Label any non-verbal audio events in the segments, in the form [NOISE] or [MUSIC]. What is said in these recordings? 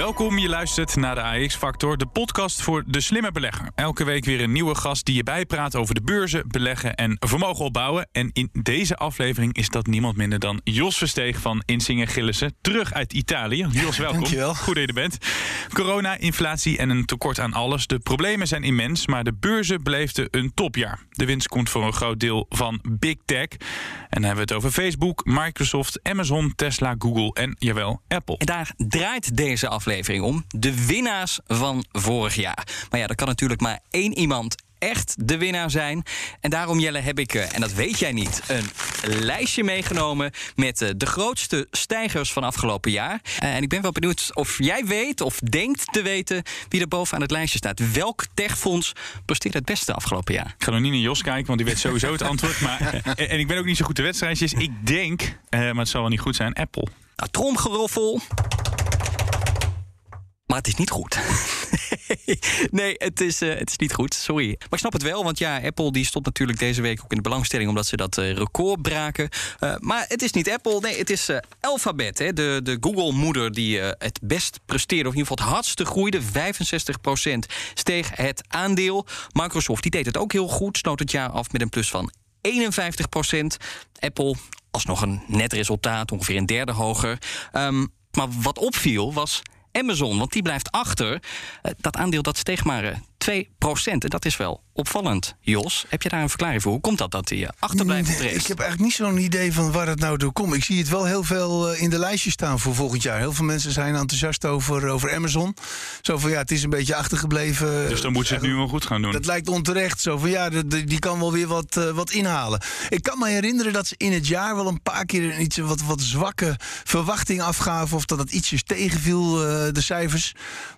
Welkom, je luistert naar de AX Factor, de podcast voor de slimme belegger. Elke week weer een nieuwe gast die je bijpraat over de beurzen, beleggen en vermogen opbouwen. En in deze aflevering is dat niemand minder dan Jos Versteeg van Insinger Gillissen, terug uit Italië. Jos, welkom. Dankjewel. Goed dat je er bent. Corona, inflatie en een tekort aan alles. De problemen zijn immens, maar de beurzen beleefden een topjaar. De winst komt voor een groot deel van Big Tech. En dan hebben we het over Facebook, Microsoft, Amazon, Tesla, Google en, jawel, Apple. En daar draait deze aflevering om. De winnaars van vorig jaar. Maar ja, er kan natuurlijk maar één iemand echt de winnaar zijn. En daarom, Jelle, heb ik, eh, en dat weet jij niet, een lijstje meegenomen met eh, de grootste stijgers van afgelopen jaar. Eh, en ik ben wel benieuwd of jij weet of denkt te weten wie er bovenaan het lijstje staat. Welk techfonds presteert het beste afgelopen jaar? Ik ga nog niet naar Jos kijken, want die weet sowieso het antwoord. Maar, [LAUGHS] en ik ben ook niet zo goed de wedstrijdjes. Ik denk, maar het zal wel niet goed zijn, Apple. Nou, tromgeroffel. Maar het is niet goed. [LAUGHS] nee, het is, uh, het is niet goed. Sorry. Maar ik snap het wel, want ja, Apple die stond natuurlijk deze week ook in de belangstelling omdat ze dat uh, record braken. Uh, maar het is niet Apple, nee, het is Alphabet, hè, de, de Google-moeder die het best presteerde, of in ieder geval het hardste groeide. 65% steeg het aandeel. Microsoft die deed het ook heel goed, sloot het jaar af met een plus van 51%. Apple alsnog een net resultaat, ongeveer een derde hoger. Um, maar wat opviel was Amazon, want die blijft achter. Dat aandeel dat steeg maar 2% En dat is wel opvallend. Jos, heb je daar een verklaring voor? Hoe komt dat dat die achterblijft nee, Ik heb eigenlijk niet zo'n idee van waar het nou door komt. Ik zie het wel heel veel in de lijstjes staan voor volgend jaar. Heel veel mensen zijn enthousiast over, over Amazon. Zo van ja, het is een beetje achtergebleven. Dus dan moet ze het nu wel goed gaan doen. Dat lijkt onterecht. Zo van ja, die kan wel weer wat, uh, wat inhalen. Ik kan me herinneren dat ze in het jaar wel een paar keer een iets wat, wat zwakke verwachting afgaven. Of dat het ietsjes tegenviel, uh, de cijfers.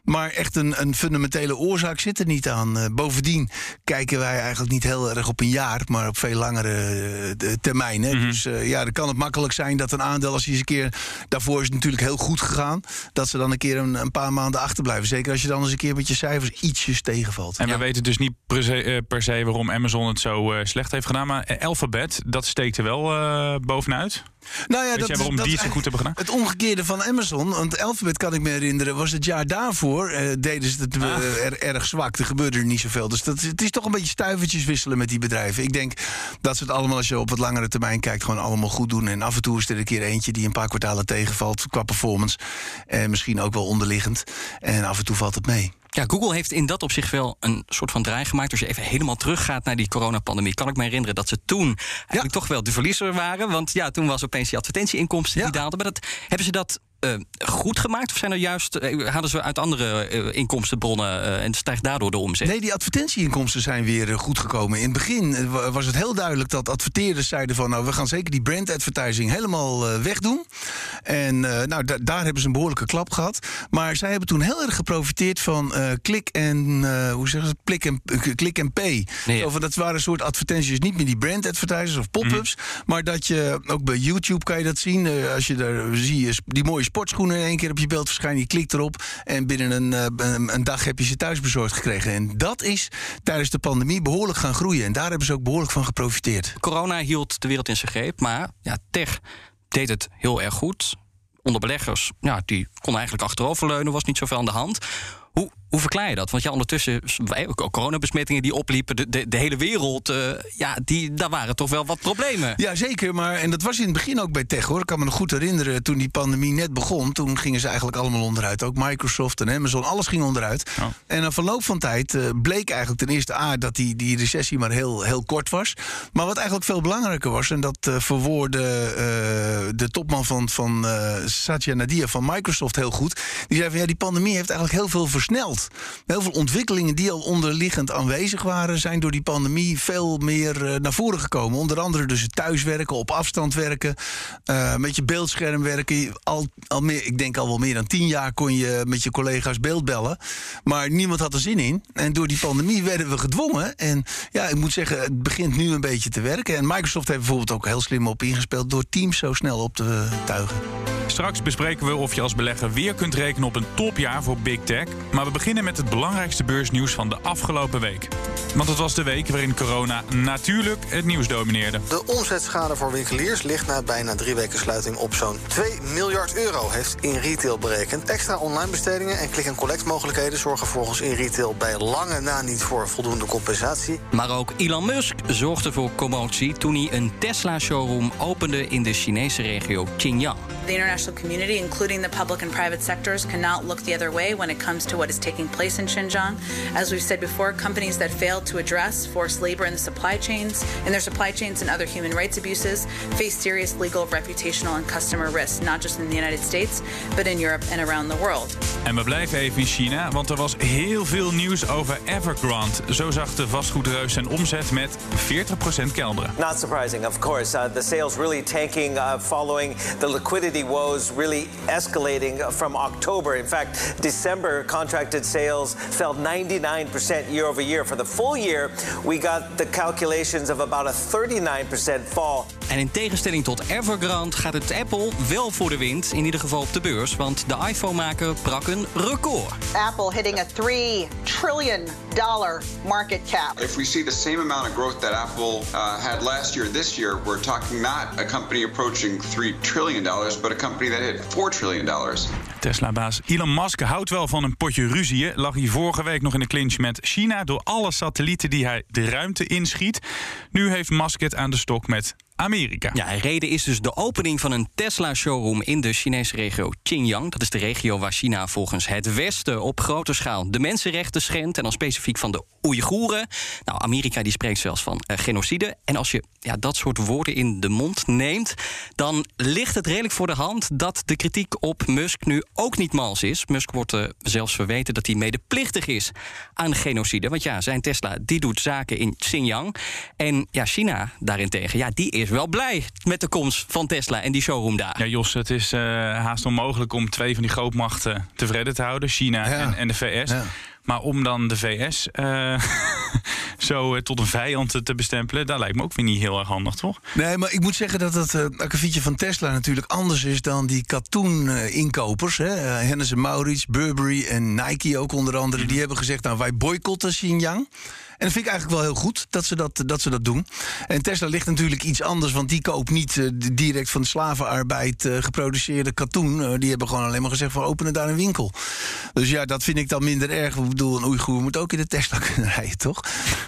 Maar echt een, een fundamentele oorzaak zit er niet aan. Uh, bovendien kijken wij eigenlijk niet heel erg op een jaar, maar op veel langere uh, termijn. Hè? Mm -hmm. Dus uh, ja, dan kan het makkelijk zijn dat een aandeel, als je eens een keer. Daarvoor is het natuurlijk heel goed gegaan. Dat ze dan een keer een, een paar maanden achterblijven. Zeker als je dan eens een keer met je cijfers ietsjes tegenvalt. En ja. we weten dus niet per se, per se, waarom Amazon het zo slecht heeft gedaan. Maar Alphabet, dat steekt er wel bovenuit. Nou ja, Weet dat, jij waarom dat die het zo goed hebben gedaan? Het omgekeerde van Amazon, want Alphabet kan ik me herinneren, was het jaar daarvoor uh, deden ze het uh, Ah. er, erg zwak. Er gebeurde er niet zoveel. Dus dat, het is toch een beetje stuivertjes wisselen met die bedrijven. Ik denk dat ze het allemaal, als je op wat langere termijn kijkt, gewoon allemaal goed doen. En af en toe is er een keer eentje die een paar kwartalen tegenvalt qua performance. En misschien ook wel onderliggend. En af en toe valt het mee. Ja, Google heeft in dat opzicht wel een soort van draai gemaakt. Als je even helemaal teruggaat naar die coronapandemie, kan ik me herinneren dat ze toen eigenlijk ja. toch wel de verliezer waren. Want ja, toen was opeens die advertentieinkomsten ja. die daalden. Maar dat, hebben ze dat uh, goed gemaakt? Of zijn er juist, uh, hadden ze uit andere uh, inkomstenbronnen en stijgt daardoor de omzet? Nee, die advertentieinkomsten zijn weer goed gekomen. In het begin was het heel duidelijk dat adverteerders zeiden van... nou, we gaan zeker die brand advertising helemaal wegdoen. En nou, da daar hebben ze een behoorlijke klap gehad. Maar zij hebben toen heel erg geprofiteerd van klik en... hoe zeggen ze Klik en, klik en pay. Nee, ja. Dat waren een soort advertenties, niet meer die brand advertisers of pop-ups... Mm. maar dat je, ook bij YouTube kan je dat zien... als je daar zie je die mooie sportschoenen in één keer op je beeld verschijnen. Je klikt erop en binnen een, uh, een dag heb je ze thuis bezorgd gekregen. En dat is tijdens de pandemie behoorlijk gaan groeien. En daar hebben ze ook behoorlijk van geprofiteerd. Corona hield de wereld in zijn greep, maar ja, tech deed het heel erg goed. Onder beleggers, ja, die konden eigenlijk achteroverleunen, was niet zoveel aan de hand. Hoe, hoe verklaar je dat? Want ja, ondertussen, ook coronabesmettingen die opliepen, de, de, de hele wereld, uh, ja, die, daar waren toch wel wat problemen. Ja, zeker. Maar, en dat was in het begin ook bij tech hoor. Ik kan me nog goed herinneren, toen die pandemie net begon, toen gingen ze eigenlijk allemaal onderuit. Ook Microsoft en Amazon, alles ging onderuit. Oh. En na verloop van tijd uh, bleek eigenlijk ten eerste A dat die, die recessie maar heel, heel kort was. Maar wat eigenlijk veel belangrijker was, en dat uh, verwoordde de topman van, van Satya Nadia van Microsoft heel goed. Die zei van ja, die pandemie heeft eigenlijk heel veel versneld. Heel veel ontwikkelingen die al onderliggend aanwezig waren, zijn door die pandemie veel meer eh, naar voren gekomen. Onder andere dus het thuiswerken, op afstand werken, uh, met je beeldscherm werken. Al, al meer, ik denk al wel meer dan tien jaar kon je met je collega's beeldbellen. Maar niemand had er zin in. En door die pandemie werden we gedwongen. En ja, ik moet zeggen, het begint nu een beetje te werken. En Microsoft heeft bijvoorbeeld ook heel slim op ingespeeld door Teams zo snel op te tuigen. Straks bespreken we of je als belegger weer kunt rekenen op een topjaar voor Big Tech. Maar we beginnen met het belangrijkste beursnieuws van de afgelopen week. Want het was de week waarin corona natuurlijk het nieuws domineerde. De omzetschade voor winkeliers ligt na bijna drie weken sluiting op zo'n 2 miljard euro, heeft in retail berekend. Extra online bestedingen en click-and-collect mogelijkheden zorgen volgens in retail bij lange na niet voor voldoende compensatie. Maar ook Elon Musk zorgde voor commotie toen hij een Tesla-showroom opende in de Chinese regio Xinjiang. The international community, including the public and private sectors, cannot look the other way when it comes to what is taking place in Xinjiang. As we've said before, companies that fail to address forced labor in the supply chains, in their supply chains and other human rights abuses, face serious legal, reputational and customer risks, not just in the United States, but in Europe and around the world. En we blijven even in China, want er was heel veel nieuws over Evergrande. Zo zag de vastgoedreus zijn omzet met 40% kelderen. Not surprising, of course. Uh, the sales really tanking uh, following the liquidity woes really escalating from October. In fact, December contracted sales fell 99% year over year. For the full year, we got the calculations of about a 39% fall. En in tegenstelling tot Evergrande gaat het Apple wel voor de wind, in ieder geval op de beurs, want de iPhone-maker brak een record. Apple hitting a 3 trillion dollar market cap. If we see the same amount of growth that Apple uh, had last year, this year, we're talking not a company approaching 3 trillion dollars, but a company that hit 4 trillion dollars. Tesla-baas Elon Musk houdt wel van een potje ruzie. Lag hij vorige week nog in de clinch met China door alle satellieten die hij de ruimte inschiet. Nu heeft Musk het aan de stok met Amerika. Ja, reden is dus de opening van een Tesla-showroom in de Chinese regio Xinjiang. Dat is de regio waar China volgens het Westen op grote schaal de mensenrechten schendt. En dan specifiek van de Oeigoeren. Nou, Amerika die spreekt zelfs van uh, genocide. En als je ja, dat soort woorden in de mond neemt, dan ligt het redelijk voor de hand dat de kritiek op Musk nu ook niet mals is. Musk wordt uh, zelfs verweten dat hij medeplichtig is aan genocide. Want ja, zijn Tesla die doet zaken in Xinjiang. En ja, China daarentegen, ja, die is wel blij met de komst van Tesla en die showroom daar. Ja, Jos, het is uh, haast onmogelijk om twee van die grootmachten tevreden te houden: China ja. en, en, de VS. Ja. Maar om dan de VS uh, [LAUGHS] zo uh, tot een vijand te bestempelen, dat lijkt me ook weer niet heel erg handig, toch? Nee, maar ik moet zeggen dat het uh, akkefietje van Tesla natuurlijk anders is dan die katoen-inkopers. Hennes en Maurits, Burberry en Nike ook onder andere. Die hebben gezegd, nou wij boycotten Xinjiang. En dat vind ik eigenlijk wel heel goed dat ze dat, dat, ze dat doen. En Tesla ligt natuurlijk iets anders, want die koopt niet uh, direct van slavenarbeid uh, geproduceerde katoen. Uh, die hebben gewoon alleen maar gezegd van openen daar een winkel. Dus ja, dat vind ik dan minder erg. Ik bedoel, een Oeigoer moet ook in de Tesla [LAUGHS] kunnen rijden, toch?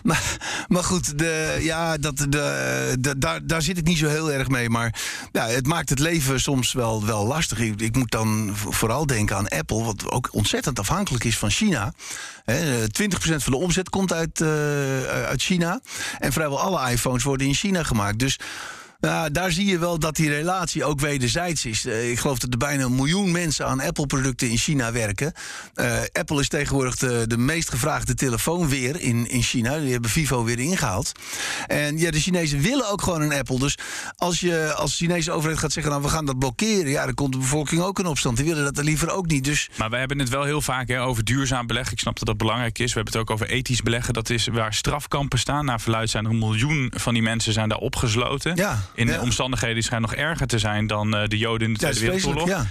Maar, maar goed, de, ja, dat, de, daar, daar zit ik niet zo heel erg mee. Maar ja, het maakt het leven soms wel, wel lastig. Ik, ik moet dan vooral denken aan Apple, wat ook ontzettend afhankelijk is van China. He, 20% van de omzet komt uit, uit China. En vrijwel alle iPhones worden in China gemaakt. Dus nou, daar zie je wel dat die relatie ook wederzijds is. Uh, ik geloof dat er bijna een miljoen mensen aan Apple-producten in China werken. Uh, Apple is tegenwoordig de, de, meest gevraagde telefoon weer in, in China. Die hebben Vivo weer ingehaald. En ja, de Chinezen willen ook gewoon een Apple. Dus als je als de Chinese overheid gaat zeggen... nou, we gaan dat blokkeren... ja, dan komt de bevolking ook in opstand. Die willen dat er liever ook niet. Dus... Maar wij hebben het wel heel vaak hè, over duurzaam beleggen. Ik snap dat dat belangrijk is. We hebben het ook over ethisch beleggen. Dat is waar strafkampen staan. Naar verluid zijn er een miljoen van die mensen zijn daar opgesloten. Ja. In ja. omstandigheden die schijnen nog erger te zijn dan uh, de Joden in de Tweede Wereldoorlog. Ja.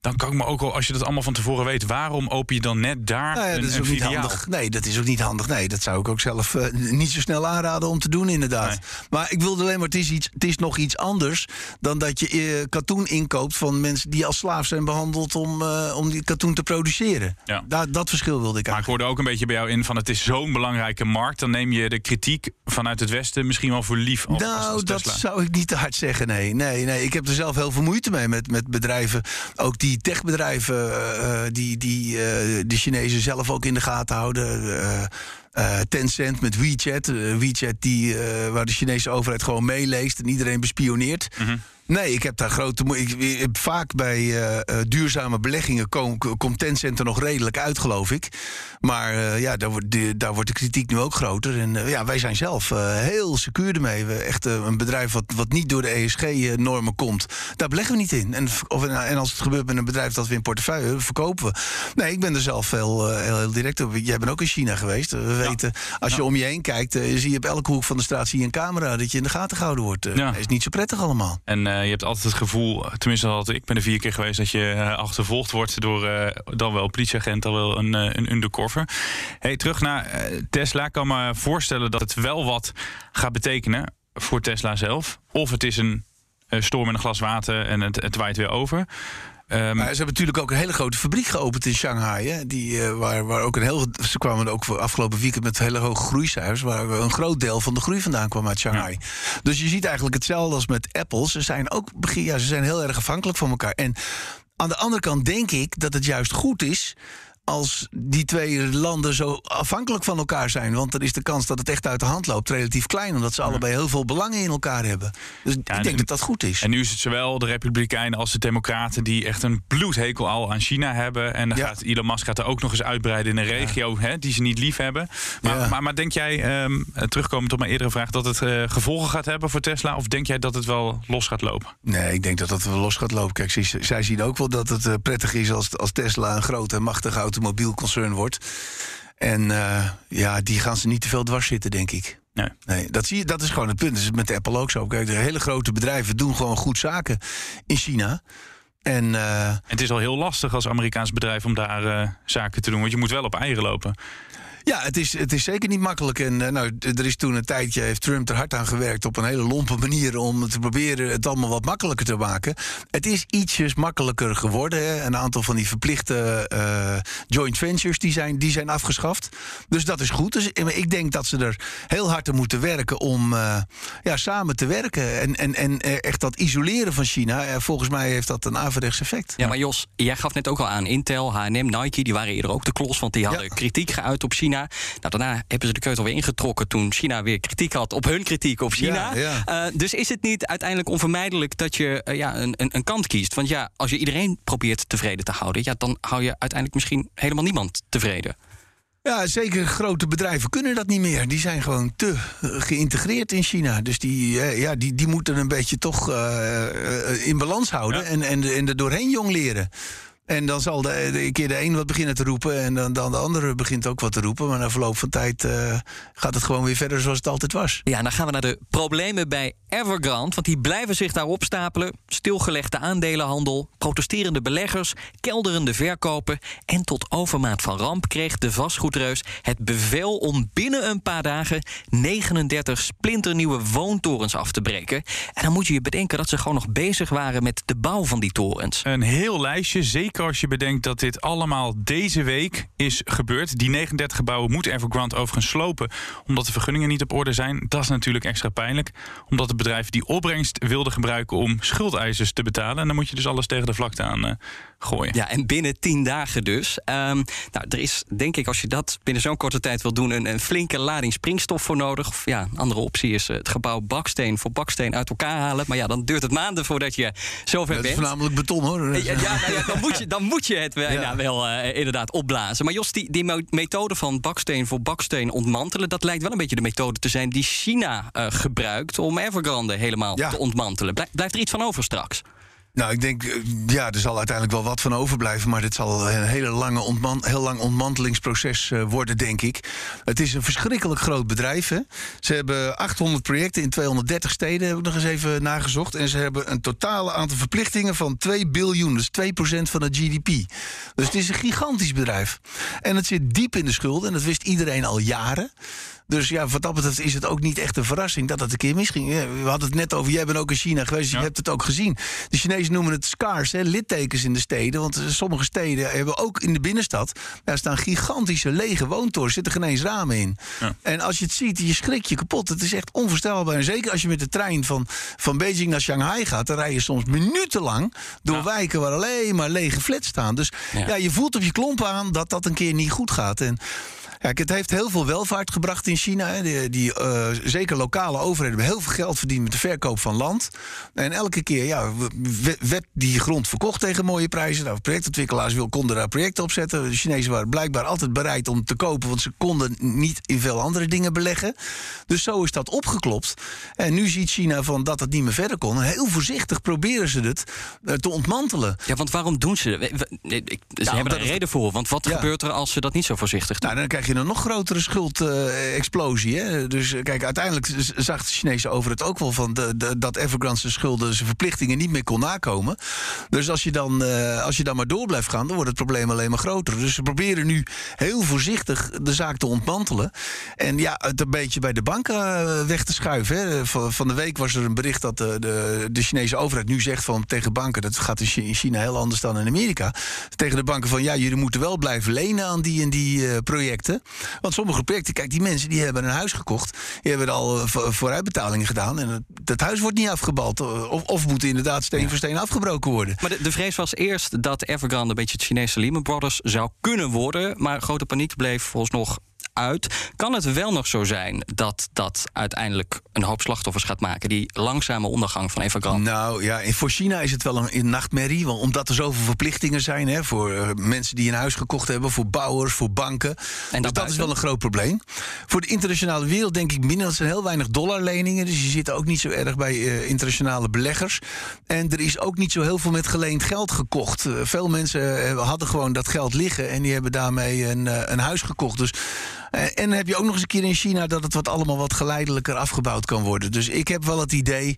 Dan kan ik me ook al, als je dat allemaal van tevoren weet, waarom open je dan net daar nou ja, een, dat is ook niet handig. Nee, dat is ook niet handig. Nee, dat zou ik ook zelf uh, niet zo snel aanraden om te doen, inderdaad. Nee. Maar ik wilde alleen maar, het is, iets, het is nog iets anders dan dat je uh, katoen inkoopt van mensen die als slaaf zijn behandeld om, uh, om die katoen te produceren. Ja. Da dat verschil wilde ik Maar ik hoorde ook een beetje bij jou in van het is zo'n belangrijke markt. Dan neem je de kritiek vanuit het Westen misschien wel voor lief. Als, nou, als, dat zou ik niet te hard zeggen. Nee, nee, nee. Ik heb er zelf heel veel moeite mee met, met bedrijven. Ook die techbedrijven uh, die, die uh, de Chinezen zelf ook in de gaten houden. Uh, Tencent met WeChat. WeChat die, waar de Chinese overheid gewoon meeleest en iedereen bespioneert. Mm. Nee, ik heb daar grote. mo- Ik, ik heb vaak bij eh, eh, duurzame beleggingen kom- komt Tencent er nog redelijk uit, geloof ik. Maar eh, ja, daar wordt, de, daar wordt de kritiek nu ook groter. En ja, wij zijn zelf heel secuur ermee. We echt een bedrijf wat, wat niet door de ESG-normen komt, daar beleggen we niet in. En, of, en als het gebeurt met een bedrijf dat we in portefeuille hebben, verkopen we. Nee, ik ben er zelf heel, heel, heel direct op. Jij bent ook in China geweest. We weten, als je om je heen kijkt, zie je op elke hoek van de straat zie je een camera dat je in de gaten gehouden wordt. Ja. is niet zo prettig allemaal. En je hebt altijd het gevoel, tenminste altijd, ik ben er vier keer geweest, dat je eh, achtervolgd wordt door eh, dan wel politieagent, dan wel een, eh, een undercover. Hey, terug naar eh, Tesla. Ik kan me voorstellen dat het wel wat gaat betekenen voor Tesla zelf. Of het is een eh, storm in een glas water en het, het waait weer over. Ehm, Maar ze hebben natuurlijk ook een hele grote fabriek geopend in Shanghai. Hè? Die, eh, waar, waar ook een heel, ze kwamen ook voor afgelopen weekend met hele hoge groeicijfers. Waar een groot deel van de groei vandaan kwam uit Shanghai. Dus je ziet eigenlijk hetzelfde als met Apple. Ze zijn ook ja, ze zijn heel erg afhankelijk van elkaar. En aan de andere kant denk ik dat het juist goed is. Als die twee landen zo afhankelijk van elkaar zijn. Want dan is de kans dat het echt uit de hand loopt relatief klein. Omdat ze allebei heel veel belangen in elkaar hebben. Dus ik en- denk dat dat goed is. En nu is het zowel de Republikeinen als de Democraten die echt een bloedhekel al aan China hebben. En dan Ja. gaat Elon Musk gaat er ook nog eens uitbreiden in een regio hè, die ze niet lief hebben. Maar, maar, maar denk jij, ehm, terugkomend op mijn eerdere vraag, dat het eh, gevolgen gaat hebben voor Tesla? Of denk jij dat het wel los gaat lopen? Nee, ik denk dat dat wel los gaat lopen. Kijk, zij, zij zien ook wel dat het eh, prettig is als, als Tesla een groot en machtig automobielconcern wordt. En eh, ja, die gaan ze niet te veel dwars zitten, denk ik. Nee. Nee, dat, zie je, dat is gewoon het punt. Dat is met Apple ook zo. Kijk, de hele grote bedrijven doen gewoon goed zaken in China. En eh, Het is al heel lastig als Amerikaans bedrijf om daar eh, zaken te doen. Want je moet wel op eieren lopen. Ja, het is, het is zeker niet makkelijk. En eh, nou, er is toen een tijdje, heeft Trump er hard aan gewerkt op een hele lompe manier om te proberen het allemaal wat makkelijker te maken. Het is ietsjes makkelijker geworden. Hè. Een aantal van die verplichte eh, joint ventures die zijn, die zijn afgeschaft. Dus dat is goed. Dus eh, ik denk dat ze er heel hard aan moeten werken om ja, samen te werken. En, en, en echt dat isoleren van China, volgens mij heeft dat een averechts effect. Ja, maar Jos, jij gaf net ook al aan Intel, H&M, Nike, die waren eerder ook de klos, want die hadden Ja. kritiek geuit op China. Nou, daarna hebben ze de keutel weer ingetrokken toen China weer kritiek had op hun kritiek op China. Ja, ja. Eh, dus is het niet uiteindelijk onvermijdelijk dat je eh, ja, een, een, een kant kiest? Want ja, als je iedereen probeert tevreden te houden, ja, dan hou je uiteindelijk misschien helemaal niemand tevreden. Ja, zeker grote bedrijven kunnen dat niet meer. Die zijn gewoon te eh, geïntegreerd in China. Dus die, ja, die, die moeten een beetje toch in balans houden en, en, en er doorheen jong leren. En dan zal de, keer de een wat beginnen te roepen en dan, dan de andere begint ook wat te roepen. Maar na verloop van tijd eh, gaat het gewoon weer verder zoals het altijd was. Ja, dan gaan we naar de problemen bij Evergrande. Want die blijven zich daar opstapelen. Stilgelegde aandelenhandel, protesterende beleggers, kelderende verkopen. En tot overmaat van ramp kreeg de vastgoedreus het bevel om binnen een paar dagen 39 splinternieuwe woontorens af te breken. En dan moet je je bedenken dat ze gewoon nog bezig waren met de bouw van die torens. Een heel lijstje, zeker als je bedenkt dat dit allemaal deze week is gebeurd. Die 39 gebouwen moet Evergrande overigens slopen, omdat de vergunningen niet op orde zijn. Dat is natuurlijk extra pijnlijk, omdat het bedrijf die opbrengst wilde gebruiken om schuldeisers te betalen. En dan moet je dus alles tegen de vlakte aan eh, gooien. Ja, en binnen tien dagen dus. Ehm, nou, er is denk ik, als je dat binnen zo'n korte tijd wil doen, een, een flinke lading springstof voor nodig. Of ja, een andere optie is eh, het gebouw baksteen voor baksteen uit elkaar halen. Maar ja, dan duurt het maanden voordat je zover Dat is bent. voornamelijk beton hoor. Ja, ja, nou ja, dan, moet je, dan moet je het Ja. nou, wel eh, inderdaad opblazen. Maar Jos, die, die methode van baksteen voor baksteen ontmantelen... dat lijkt wel een beetje de methode te zijn die China eh, gebruikt... om Evergrande helemaal te ontmantelen. Blij- blijft er iets van over straks? Nou, ik denk, eh, ja, er zal uiteindelijk wel wat van overblijven. Maar dit zal een hele lange ontman heel lang ontmantelingsproces eh, worden, denk ik. Het is een verschrikkelijk groot bedrijf. Hè? Ze hebben 800 projecten in 230 steden, heb ik nog eens even nagezocht. En ze hebben een totale aantal verplichtingen van 2 biljoen. Dus 2% van het GDP. Dus het is een gigantisch bedrijf. En het zit diep in de schulden. En dat wist iedereen al jaren. Dus ja, wat dat betreft is het ook niet echt een verrassing dat dat een keer misging. We hadden het net over, jij bent ook in China geweest, dus je hebt het ook gezien. De Chinezen noemen het scars, hè, littekens in de steden. Want eh, sommige steden hebben ook in de binnenstad... daar staan gigantische lege woontorens, zitten geen eens ramen in. Ja. En als je het ziet, je schrikt je kapot. Het is echt onvoorstelbaar. En zeker als je met de trein van, van Beijing naar Shanghai gaat... dan rij je soms minutenlang door wijken waar alleen maar lege flats staan. Dus Ja. je voelt op je klompen aan dat dat een keer niet goed gaat. En Kijk, het heeft heel veel welvaart gebracht in China. Hè. Die, die eh, zeker lokale overheden hebben heel veel geld verdiend met de verkoop van land. En elke keer ja, werd die grond verkocht tegen mooie prijzen. Nou, projectontwikkelaars wil- konden daar projecten op zetten. De Chinezen waren blijkbaar altijd bereid om te kopen, want ze konden niet in veel andere dingen beleggen. Dus zo is dat opgeklopt. En nu ziet China van dat het niet meer verder kon. Heel voorzichtig proberen ze het eh, te ontmantelen. Ja, want waarom doen ze dat? Ze Nou, hebben het- reden voor. Want wat Ja. gebeurt er als ze dat niet zo voorzichtig doen? Nou, dan krijg je een nog grotere schuldexplosie. hè dus eh, kijk, uiteindelijk zag de Chinese over het ook wel van de, de- dat Evergrande zijn schulden, zijn verplichtingen niet meer kon nakomen. Dus als je, dan, eh, als je dan maar door blijft gaan, dan wordt het probleem alleen maar groter. Dus ze proberen nu heel voorzichtig de zaak te ontmantelen. En ja, het een beetje bij de banken eh, weg te schuiven. Hè. Van, de week was er een bericht dat de, de, Chinese overheid nu zegt van tegen banken, dat gaat in Chi- in China heel anders dan in Amerika. Tegen de banken van ja, jullie moeten wel blijven lenen aan die en die projecten. Want sommige projecten, kijk, die mensen die hebben een huis gekocht, die hebben al eh, vo- vooruitbetalingen gedaan. En het huis wordt niet afgebald. eh, Of, of moet inderdaad steen voor steen afgebroken worden. Maar de, de vrees was eerst dat Evergrande een beetje het Chinese Lehman Brothers zou kunnen worden. Maar grote paniek bleef volgens nog uit. Kan het wel nog zo zijn dat dat uiteindelijk een hoop slachtoffers gaat maken? Die langzame ondergang van Evergrande. Nou ja, en voor China is het wel een, een nachtmerrie. Want omdat er zoveel verplichtingen zijn hè, voor eh, mensen die een huis gekocht hebben, voor bouwers, voor banken. dus dat is wel een groot probleem. Voor de internationale wereld denk ik minder. Dat zijn heel weinig dollarleningen. Dus je zit ook niet zo erg bij eh, internationale beleggers. En er is ook niet zo heel veel met geleend geld gekocht. Eh, veel mensen hadden gewoon dat geld liggen en die hebben daarmee een, een huis gekocht. Dus en dan heb je ook nog eens een keer in China dat het wat allemaal wat geleidelijker afgebouwd kan worden. Dus ik heb wel het idee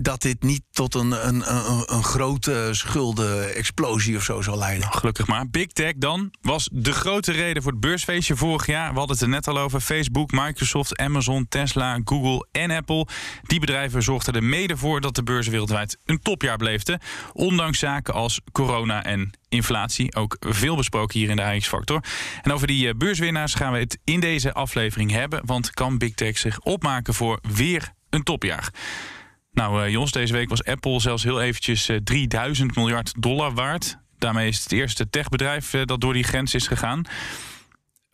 dat dit niet tot een, een, een, een grote schuldenexplosie of zo zal leiden. Gelukkig maar. Big Tech dan was de grote reden voor het beursfeestje vorig jaar. We hadden het er net al over. Facebook, Microsoft, Amazon, Tesla, Google en Apple. Die bedrijven zorgden er mede voor dat de beurs wereldwijd een topjaar beleefde. Ondanks zaken als corona en inflatie. Ook veel besproken hier in de AX-factor. En over die eh, beurswinnaars gaan we het in deze aflevering hebben. Want kan Big Tech zich opmaken voor weer een topjaar? Nou, eh, Jos, deze week was Apple zelfs heel eventjes eh, 3000 miljard dollar waard. Daarmee is het eerste techbedrijf eh, dat door die grens is gegaan.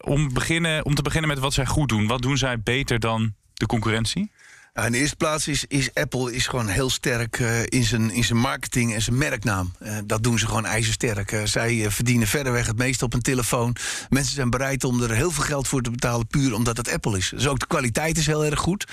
Om, beginnen, om te beginnen met wat zij goed doen. Wat doen zij beter dan de concurrentie? Nou, in de eerste plaats is, is Apple is gewoon heel sterk eh, in, zijn, in zijn marketing en zijn merknaam. Eh, dat doen ze gewoon ijzersterk. Eh, zij verdienen verreweg het meeste op een telefoon. Mensen zijn bereid om er heel veel geld voor te betalen... puur omdat het Apple is. Dus ook de kwaliteit is heel erg goed.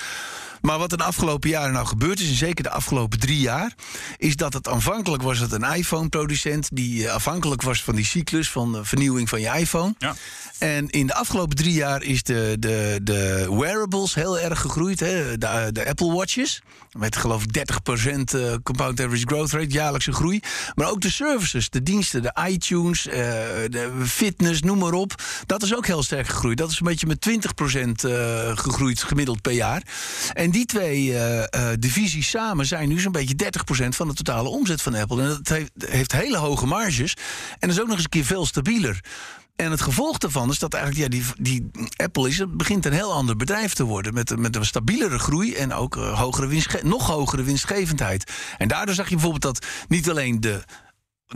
Maar wat er de afgelopen jaren nou gebeurd is... en zeker de afgelopen drie jaar... is dat het aanvankelijk was het een iPhone-producent... die afhankelijk was van die cyclus van de vernieuwing van je iPhone. Ja. En in de afgelopen drie jaar is de, de, de wearables heel erg gegroeid. Hè? De, de Apple Watches. Met geloof ik 30% eh, compound average growth rate, jaarlijkse groei. Maar ook de services, de diensten, de iTunes, eh, de fitness, noem maar op. Dat is ook heel sterk gegroeid. Dat is een beetje met 20% eh, gegroeid gemiddeld per jaar. En die twee eh, eh, divisies samen zijn nu zo'n beetje 30% van de totale omzet van Apple. En dat heeft, hele hoge marges. En is ook nog eens een keer veel stabieler. En het gevolg daarvan is dat eigenlijk ja, die, die Apple is, begint een heel ander bedrijf te worden. Met, met een stabielere groei en ook eh, hogere winstge- nog hogere winstgevendheid. En daardoor zag je bijvoorbeeld dat niet alleen de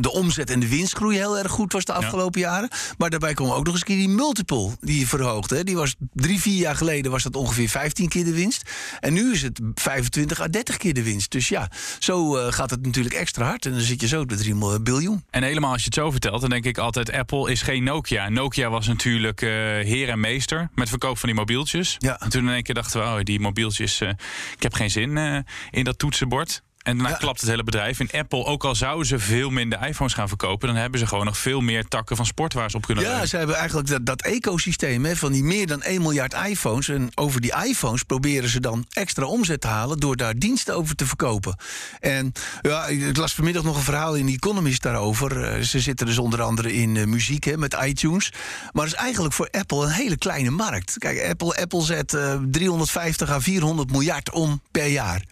de omzet en de winstgroei heel erg goed was de afgelopen jaren. Maar daarbij kwam ook nog eens keer die multiple die je verhoogde. hè. Die was drie, vier jaar geleden was dat ongeveer 15 keer de winst. En nu is het 25 à 30 keer de winst. Dus ja, zo eh, gaat het natuurlijk extra hard. En dan zit je zo op de 3 biljoen. En helemaal als je het zo vertelt, dan denk ik altijd: Apple is geen Nokia. Nokia was natuurlijk eh, heer en meester met verkoop van die mobieltjes. Ja. En toen in één keer dachten we: oh, die mobieltjes, eh, ik heb geen zin in dat toetsenbord. En daarna klapt het hele bedrijf. In Apple, ook al zouden ze veel minder iPhones gaan verkopen, dan hebben ze gewoon nog veel meer takken van sport waar ze op kunnen Ja, ze hebben eigenlijk dat, dat ecosysteem hè, van die meer dan 1 miljard iPhones. En over die iPhones proberen ze dan extra omzet te halen door daar diensten over te verkopen. En ja, ik las vanmiddag nog een verhaal in The Economist daarover. Eh, ze zitten dus onder andere in eh, muziek hè, met iTunes. Maar het is eigenlijk voor Apple een hele kleine markt. Kijk, Apple, Apple zet eh, 350 à 400 miljard om per jaar.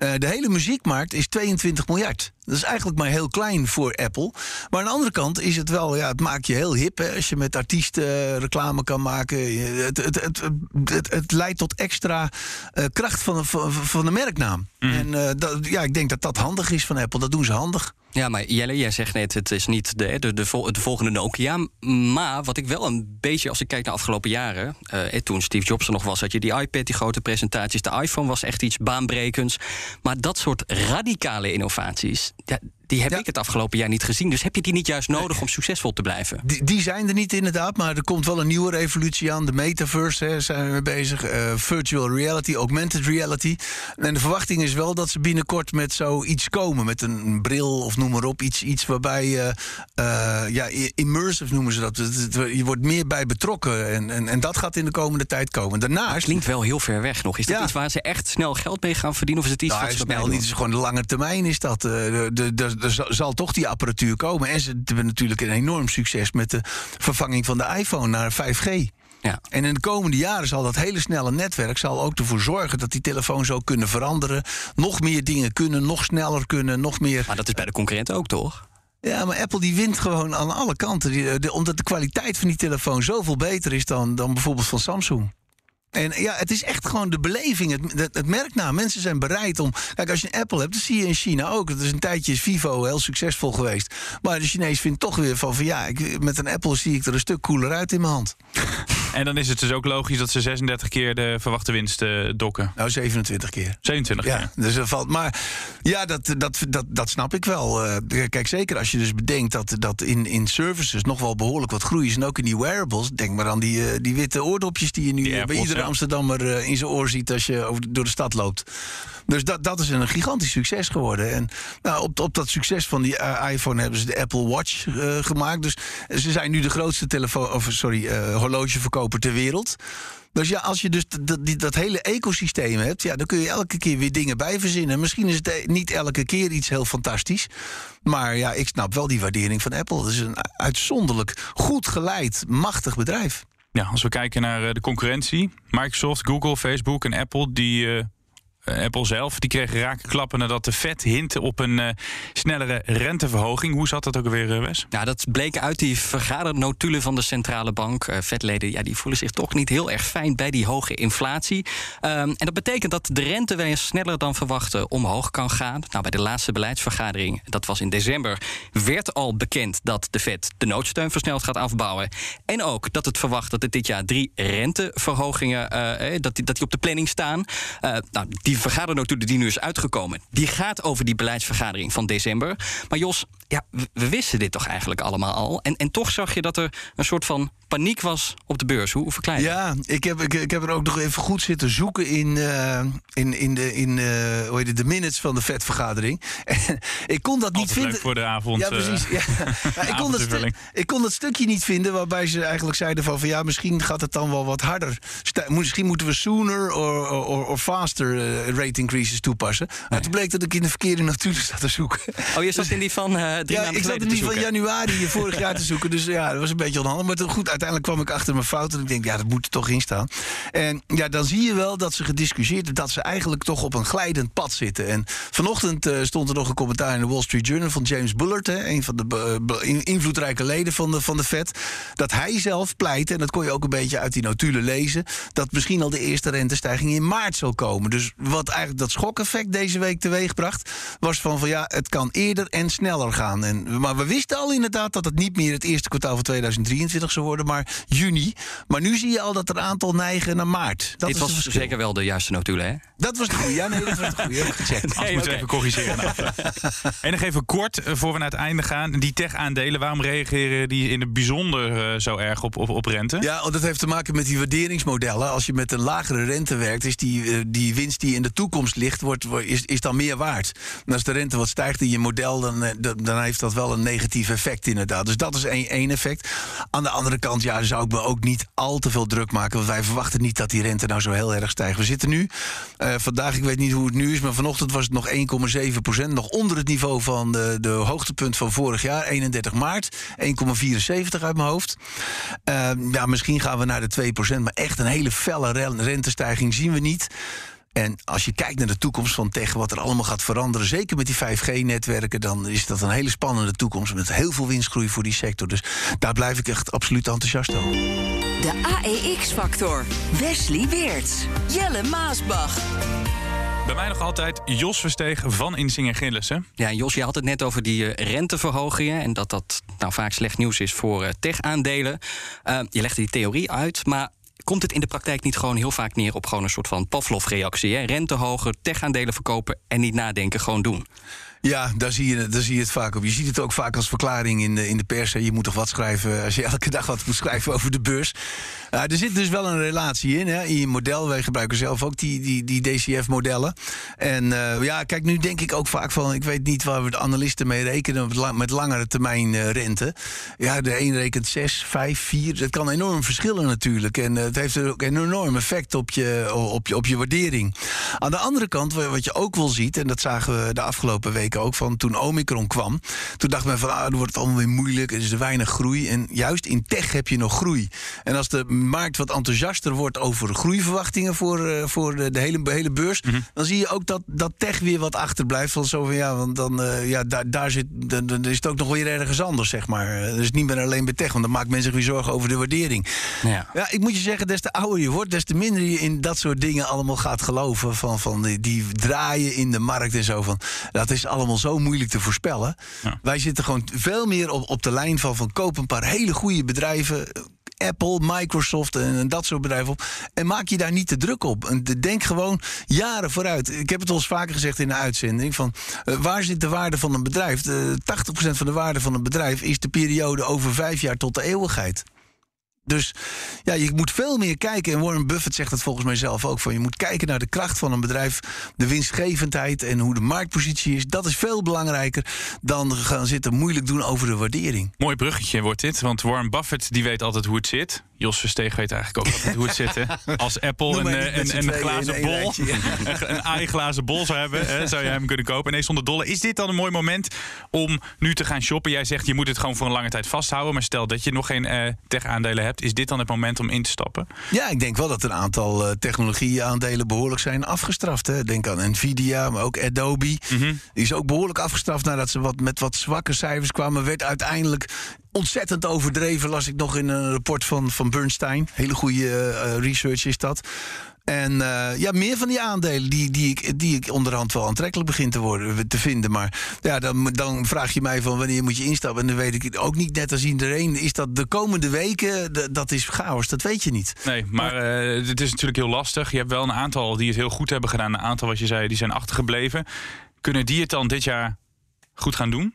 Eh, de hele muziekmarkt is 22 miljard. Dat is eigenlijk maar heel klein voor Apple. Maar aan de andere kant is het wel, ja, het maakt je heel hip. Hè, als je met artiesten eh, reclame kan maken. Het, het, het, het, het leidt tot extra eh, kracht van, de- van, van de merknaam. En eh, dat, ja, ik denk dat dat handig is van Apple. Dat doen ze handig. Ja, maar Jelle, jij zegt net, het is niet de, de, de, vol- de volgende Nokia. Maar wat ik wel een beetje, als ik kijk naar de afgelopen jaren... toen Steve Jobs er nog was, had je die iPad, die grote presentaties. De iPhone was echt iets baanbrekends. Maar dat soort radicale innovaties... Ja, die heb ik het afgelopen jaar niet gezien. Dus heb je die niet juist nodig om succesvol te blijven? Die, die zijn er niet inderdaad, maar er komt wel een nieuwe revolutie aan. De metaverse hè, zijn we mee bezig. Eh, virtual reality, augmented reality. En de verwachting is wel dat ze binnenkort met zoiets komen. Met een bril of noem maar op. Iets, iets waarbij je... eh, ja, immersive noemen ze dat. Het- het- Je wordt meer bij betrokken. En, en, en dat gaat in de komende tijd komen. Daarnaast... Klinkt wel heel ver weg nog. Is dat Ja. iets waar ze echt snel geld mee gaan verdienen? Of is het iets Nou, wat ze snel niet. doen? Het is gewoon de lange termijn is dat. Eh, de, de, de- er zal- toch die apparatuur komen. En ze hebben natuurlijk een enorm succes met de vervanging van de iPhone naar 5G. Ja. En in de komende jaren zal dat hele snelle netwerk zal ook ervoor zorgen dat die telefoon zou kunnen veranderen. Nog meer dingen kunnen, nog sneller kunnen, nog meer. Maar dat is bij de concurrenten ook, toch? Ja, maar Apple die wint gewoon aan alle kanten. Die, de- omdat de kwaliteit van die telefoon zoveel beter is dan, dan bijvoorbeeld van Samsung. En ja, het is echt gewoon de beleving, het, het, het merknaam. Mensen zijn bereid om. Kijk, als je een Apple hebt, dat zie je in China ook. Het is een tijdje is Vivo heel succesvol geweest. Maar de Chinees vindt toch weer van: van ja, ik, met een Apple zie ik er een stuk cooler uit in mijn hand. En dan is het dus ook logisch dat ze 36 keer de verwachte winst eh, dokken. Nou, 27 keer. 27 keer. Ja, dus dat valt. Maar ja, dat, dat, dat, dat snap ik wel. Eh, kijk, zeker als je dus bedenkt dat, dat in, in services nog wel behoorlijk wat groei is. En ook in die wearables. Denk maar aan die, eh, die witte oordopjes die je nu Die bij iedere ja. Amsterdammer in zijn oor ziet als je over, door de stad loopt. Dus dat, dat is een gigantisch succes geworden. En nou, op, op dat succes van die eh, iPhone hebben ze de Apple Watch eh, gemaakt. Dus ze zijn nu de grootste telefoon, of sorry, eh, horlogeverkoper ter wereld. Dus ja, als je dus dat, dat, hele ecosysteem hebt, ja, dan kun je elke keer weer dingen bij verzinnen. Misschien is het niet elke keer iets heel fantastisch. Maar ja, ik snap wel die waardering van Apple. Het is een uitzonderlijk goed geleid, machtig bedrijf. Ja, als we kijken naar de concurrentie. Microsoft, Google, Facebook en Apple, die... eh, Apple zelf, die kregen rake klappen nadat de Fed hintte op een eh, snellere renteverhoging. Hoe zat dat ook alweer, eh, Wes? Ja, dat bleek uit die vergadernotulen van de centrale bank. Eh vetleden ja, die voelen zich toch niet heel erg fijn bij die hoge inflatie. Ehm, en dat betekent dat de rente weer sneller dan verwacht omhoog kan gaan. Nou, bij de laatste beleidsvergadering, dat was in december, werd al bekend dat de Fed de noodsteun versneld gaat afbouwen. En ook dat het verwacht dat er dit jaar drie renteverhogingen dat die, dat die op de planning staan. Nou, die vergadernotulen die nu is uitgekomen, die gaat over die beleidsvergadering van december. Maar Jos, ja, we, wisten dit toch eigenlijk allemaal al. En, en toch zag je dat er een soort van paniek was op de beurs. Hoe, hoe verklaar je dat? Ja, ik heb, ik, ik heb er ook nog even goed zitten zoeken in, eh, in, in, de, in eh, hoe heet het, de minutes van de Fed-vergadering. [LAUGHS] En ik kon dat niet vinden. leuk voor de avond. Ja, eh, precies. Ja. [LAUGHS] Ja, ik, kon dat ik kon dat stukje niet vinden waarbij ze eigenlijk zeiden van, van ja, misschien gaat het dan wel wat harder. Misschien moeten we sooner or, or, or faster rate increases toepassen. Maar toen bleek dat ik in de verkeerde notulen zat te zoeken. Oh, je zat in die van eh drie Ja, maanden ik zat in die van januari vorig jaar te zoeken. Dus ja, dat was een beetje onhandig. Maar toen, goed, uiteindelijk kwam ik achter mijn fout. En ik denk, ja, dat moet er toch in staan. En ja, dan zie je wel dat ze gediscussieerd hebben... dat ze eigenlijk toch op een glijdend pad zitten. En vanochtend eh, stond er nog een commentaar in de Wall Street Journal... van James Bullard, hè, een van de in- invloedrijke leden van de, van de Fed... dat hij zelf pleit, en dat kon je ook een beetje uit die notulen lezen... dat misschien al de eerste rentestijging in maart zal komen. Dus wat eigenlijk dat schokeffect deze week teweegbracht... was van, van ja, het kan eerder en sneller gaan. En, maar we wisten al inderdaad dat het niet meer het eerste kwartaal van 2023 zou worden... maar juni. Maar nu zie je al dat er een aantal neigen naar maart. Dat Dit het was zeker wel de juiste notulen, hè? Dat was de goede. Ja, nee, dat was de goede. Gecheckt. Nee, oké. even corrigeren. [LAUGHS] en nog even kort, eh, voor we naar het einde gaan. Die tech-aandelen, waarom reageren die in het bijzonder eh, zo erg op, op, op rente? Ja, want dat heeft te maken met die waarderingsmodellen. Als je met een lagere rente werkt, is die, eh, die winst die in de toekomst ligt, wordt, is, is dan meer waard. En als de rente wat stijgt in je model, dan, dan, dan heeft dat wel een negatief effect inderdaad. Dus dat is één, één effect. Aan de andere kant, ja, zou ik me ook niet al te veel druk maken. Want wij verwachten niet dat die rente nou zo heel erg stijgt. We zitten nu, eh, vandaag, ik weet niet hoe het nu is, maar vanochtend was het nog 1,7 procent. Nog onder het niveau van de, de hoogtepunt van vorig jaar, 31 maart. 1,74 uit mijn hoofd. Eh, ja, misschien gaan we naar de 2 procent. Maar echt een hele felle re- rentestijging zien we niet. En als je kijkt naar de toekomst van tech, wat er allemaal gaat veranderen, zeker met die 5G-netwerken, dan is dat een hele spannende toekomst met heel veel winstgroei voor die sector. Dus daar blijf ik echt absoluut enthousiast over. De AEX-factor. Wesley Weerts. Jelle Maasbach. Bij mij nog altijd Jos Versteeg van Insinger Gillissen. Ja, Jos, je had het net over die eh, renteverhogingen... en dat dat nou vaak slecht nieuws is voor eh, tech-aandelen. Uh, je legde die theorie uit, maar komt het in de praktijk niet gewoon heel vaak neer op gewoon een soort van Pavlov-reactie? Rente hoger, tech-aandelen verkopen en niet nadenken, gewoon doen. Ja, daar zie, je, daar zie je het vaak op. Je ziet het ook vaak als verklaring in de, in de pers. Je moet toch wat schrijven als je [LAUGHS] elke dag wat moet schrijven over de beurs. Uh, er zit dus wel een relatie in. Hè, in je model. Wij gebruiken zelf ook die, die, die DCF-modellen. En uh, ja, kijk, nu denk ik ook vaak van... ik weet niet waar we de analisten mee rekenen... met langere termijn uh, rente. Ja, de een rekent 6, 5, 4. Dat kan enorm verschillen natuurlijk. En het heeft ook een enorm effect op je, op, je, op je waardering. Aan de andere kant, wat je ook wel ziet... en dat zagen we de afgelopen weken ook van toen Omicron kwam. Toen dacht men van, ah, dan wordt het allemaal weer moeilijk. Er is er weinig groei. En juist in tech heb je nog groei. En als de markt wat enthousiaster wordt over groeiverwachtingen voor, uh, voor de, de, hele, hele beurs, mm -hmm. dan zie je ook dat, dat tech weer wat achterblijft. Van zo van ja, want dan uh, ja, daar, daar zit, dan, dan, is het ook nog weer ergens anders, zeg maar. Uh, dus niet meer alleen bij tech, want dan maakt men zich weer zorgen over de waardering. Ja. ja, ik moet je zeggen, des te ouder je wordt, des te minder je in dat soort dingen allemaal gaat geloven. Van, van die, die draaien in de markt en zo. Van, dat is allemaal zo moeilijk te voorspellen. Ja. Wij zitten gewoon veel meer op, op de lijn van, van koop een paar hele goede bedrijven. Apple, Microsoft en, en, dat soort bedrijven op. En maak je daar niet te druk op. En denk gewoon jaren vooruit. Ik heb het al eens vaker gezegd in de uitzending: van uh, waar zit de waarde van een bedrijf? De 80% van de waarde van een bedrijf is de periode over vijf jaar tot de eeuwigheid. Dus ja, je moet veel meer kijken. En Warren Buffett zegt dat volgens mij zelf ook. Van je moet kijken naar de kracht van een bedrijf, de winstgevendheid en hoe de marktpositie is. Dat is veel belangrijker dan gaan zitten moeilijk doen over de waardering. Mooi bruggetje wordt dit, want Warren Buffett die weet altijd hoe het zit. Jos Versteeg weet eigenlijk ook altijd hoe het zit. Hè? [LAUGHS] Als Apple een, een, een, glazen bol, [LAUGHS] een AI-glazen bol zou hebben, hè, zou je hem kunnen kopen. Nee, zonder dolle. Is dit dan een mooi moment om nu te gaan shoppen? Jij zegt je moet het gewoon voor een lange tijd vasthouden. Maar stel dat je nog geen uh, tech-aandelen hebt, is dit dan het moment om in te stappen? Ja, ik denk wel dat een aantal uh, technologie-aandelen behoorlijk zijn afgestraft. Hè. Denk aan Nvidia, maar ook Adobe. Mm -hmm. Die is ook behoorlijk afgestraft nadat ze wat, met wat zwakke cijfers kwamen. Werd uiteindelijk ontzettend overdreven, las ik nog in een rapport van, van Bernstein. Hele goede uh, research is dat. En uh, ja, meer van die aandelen die, die, ik, die ik onderhand wel aantrekkelijk begin te, worden, te vinden. Maar ja, dan, dan vraag je mij van wanneer moet je instappen. En dan weet ik ook niet net als iedereen. Is dat de komende weken, dat is chaos. Dat weet je niet. Nee, maar uh, het is natuurlijk heel lastig. Je hebt wel een aantal die het heel goed hebben gedaan. Een aantal, wat je zei, die zijn achtergebleven. Kunnen die het dan dit jaar goed gaan doen?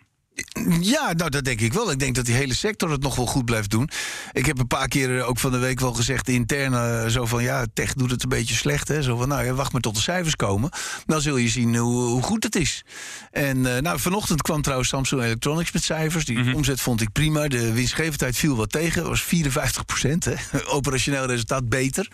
Ja, nou dat denk ik wel. Ik denk dat die hele sector het nog wel goed blijft doen. Ik heb een paar keer ook van de week wel gezegd intern uh, zo van ja, tech doet het een beetje slecht. Hè? Zo van nou ja, wacht maar tot de cijfers komen. Dan zul je zien hoe, hoe goed het is. En uh, nou, vanochtend kwam trouwens Samsung Electronics met cijfers. Die mm -hmm. omzet vond ik prima. De winstgevendheid viel wat tegen. was 54 procent. [LAUGHS] Operationeel resultaat beter.